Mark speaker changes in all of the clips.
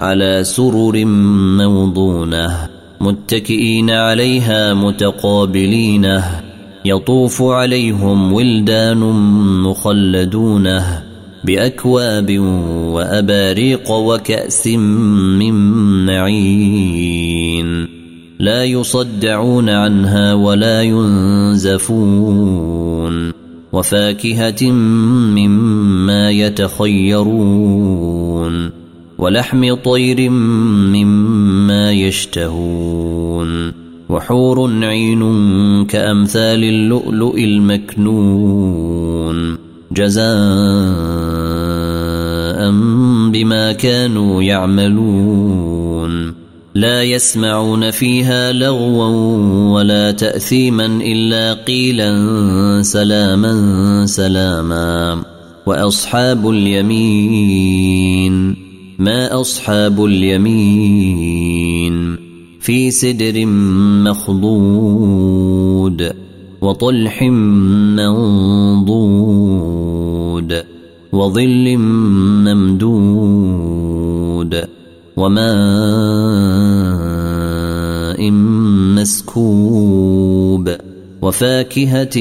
Speaker 1: على سرر موضونة متكئين عليها متقابلين يطوف عليهم ولدان مخلدونه بأكواب وأباريق وكأس من معين. لا يصدعون عنها ولا ينزفون وفاكهة مما يتخيرون. ولحم طير مما يشتهون وحور عين كأمثال اللؤلؤ المكنون جزاء بما كانوا يعملون لا يسمعون فيها لغوا ولا تأثيما إلا قيلا سلاما سلاما وأصحاب اليمين ما أصحاب اليمين في سدر مخضود وطلح منضود وظل ممدود وماء مسكوب وفاكهة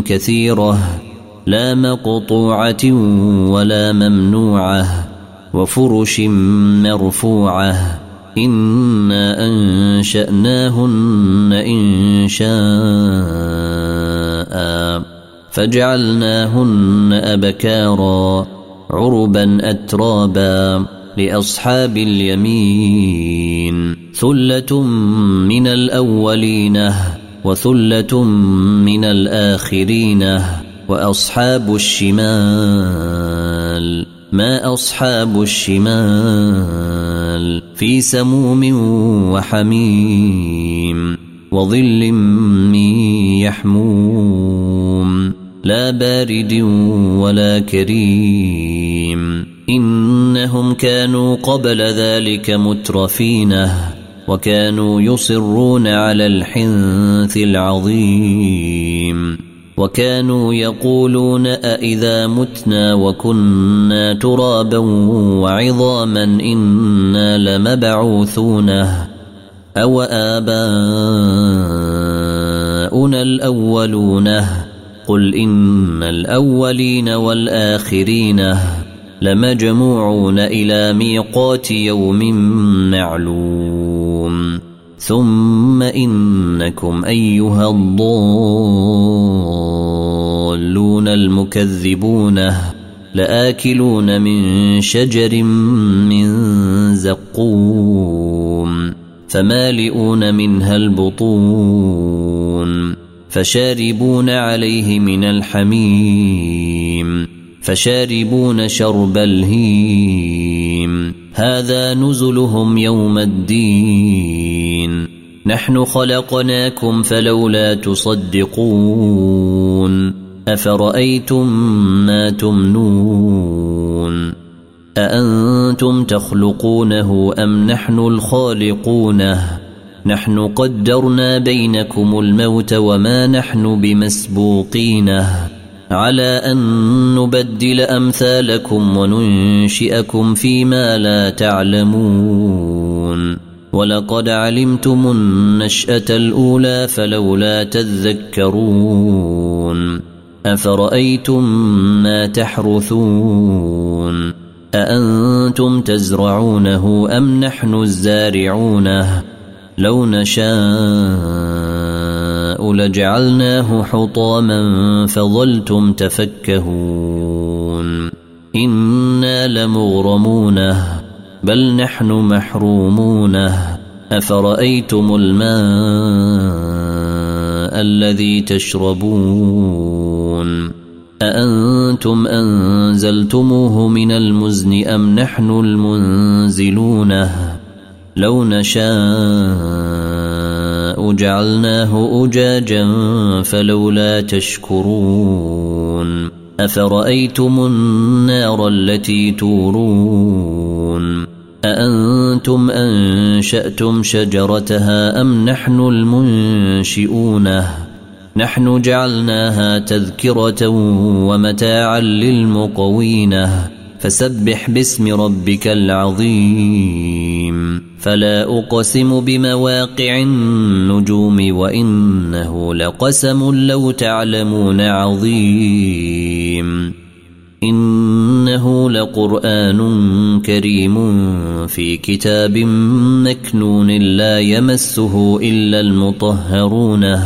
Speaker 1: كثيرة لا مقطوعة ولا ممنوعة وفرش مرفوعة. إنا أنشأناهن إن شاء. فجعلناهن أبكارا عربا اترابا لأصحاب اليمين. ثلة من الأولين وثلة من الآخرين وأصحاب الشمال. ما أصحاب الشمال في سموم وحميم وظل من يحموم لا بارد ولا كريم إنهم كانوا قبل ذلك مترفينه وكانوا يصرون على الحنث العظيم وكانوا يقولون أإذا متنا وكنا ترابا وعظاما إنا لمبعوثونه أو آباؤنا الأولون قل إن الأولين والآخرين لمجموعون إلى ميقات يوم معلوم ثم إنكم أيها الضالون المكذبون لآكلون من شجر من زقوم فمالئون منها البطون فشاربون عليه من الحميم فشاربون شرب الهيم هذا نزلهم يوم الدين نحن خلقناكم فلولا تصدقون أفرأيتم ما تمنون أأنتم تخلقونه أم نحن الخالقونه نحن قدرنا بينكم الموت وما نحن بمسبوقينه على أن نبدل أمثالكم وننشئكم فيما لا تعلمون ولقد علمتم النشأة الأولى فلولا تذكرون أفرأيتم ما تحرثون أأنتم تزرعونه أم نحن الزارعونه لو نشاء لجعلناه حطاما فظلتم تفكهون إنا لمغرمونه بل نحن محرومونه. أفرأيتم الماء الذي تشربون؟ أأنتم أنزلتموه من المزن أم نحن المنزلونه؟ لو نشاء جعلناه أجاجا فلولا تشكرون. أفرأيتم النار التي تورون؟ أأنتم أنشأتم شجرتها أم نحن المنشئونه نحن جعلناها تذكرة ومتاعا للمقوينه فسبح باسم ربك العظيم. فلا أقسم بمواقع النجوم وإنه لقسم لو تعلمون عظيم. إنه لقرآن كريم في كتاب مكنون لا يمسه إلا المطهرون.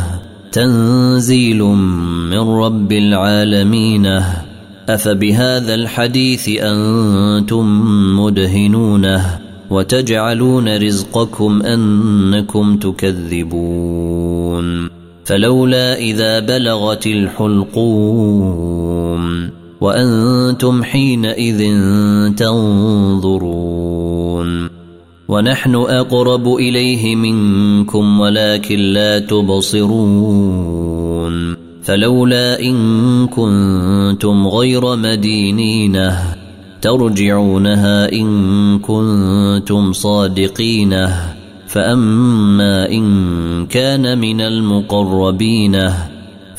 Speaker 1: تنزيل من رب العالمين. أفبهذا الحديث أنتم مدهنونه وتجعلون رزقكم أنكم تكذبون. فلولا إذا بلغت الحلقوم وأنتم حينئذ تنظرون ونحن أقرب إليه منكم ولكن لا تبصرون فلولا إن كنتم غير مدينينه ترجعونها إن كنتم صادقين فأما إن كان من المقربين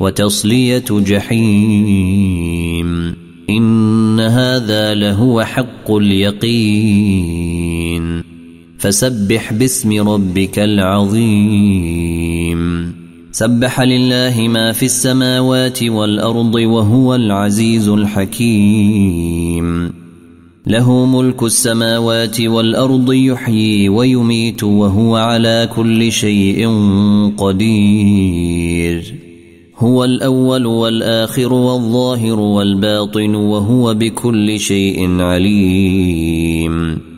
Speaker 1: وتصلية جحيم. إن هذا لهو حق اليقين. فسبح باسم ربك العظيم. سبح لله ما في السماوات والأرض وهو العزيز الحكيم. له ملك السماوات والأرض يحيي ويميت وهو على كل شيء قدير. هو الأول والآخر والظاهر والباطن وهو بكل شيء عليم.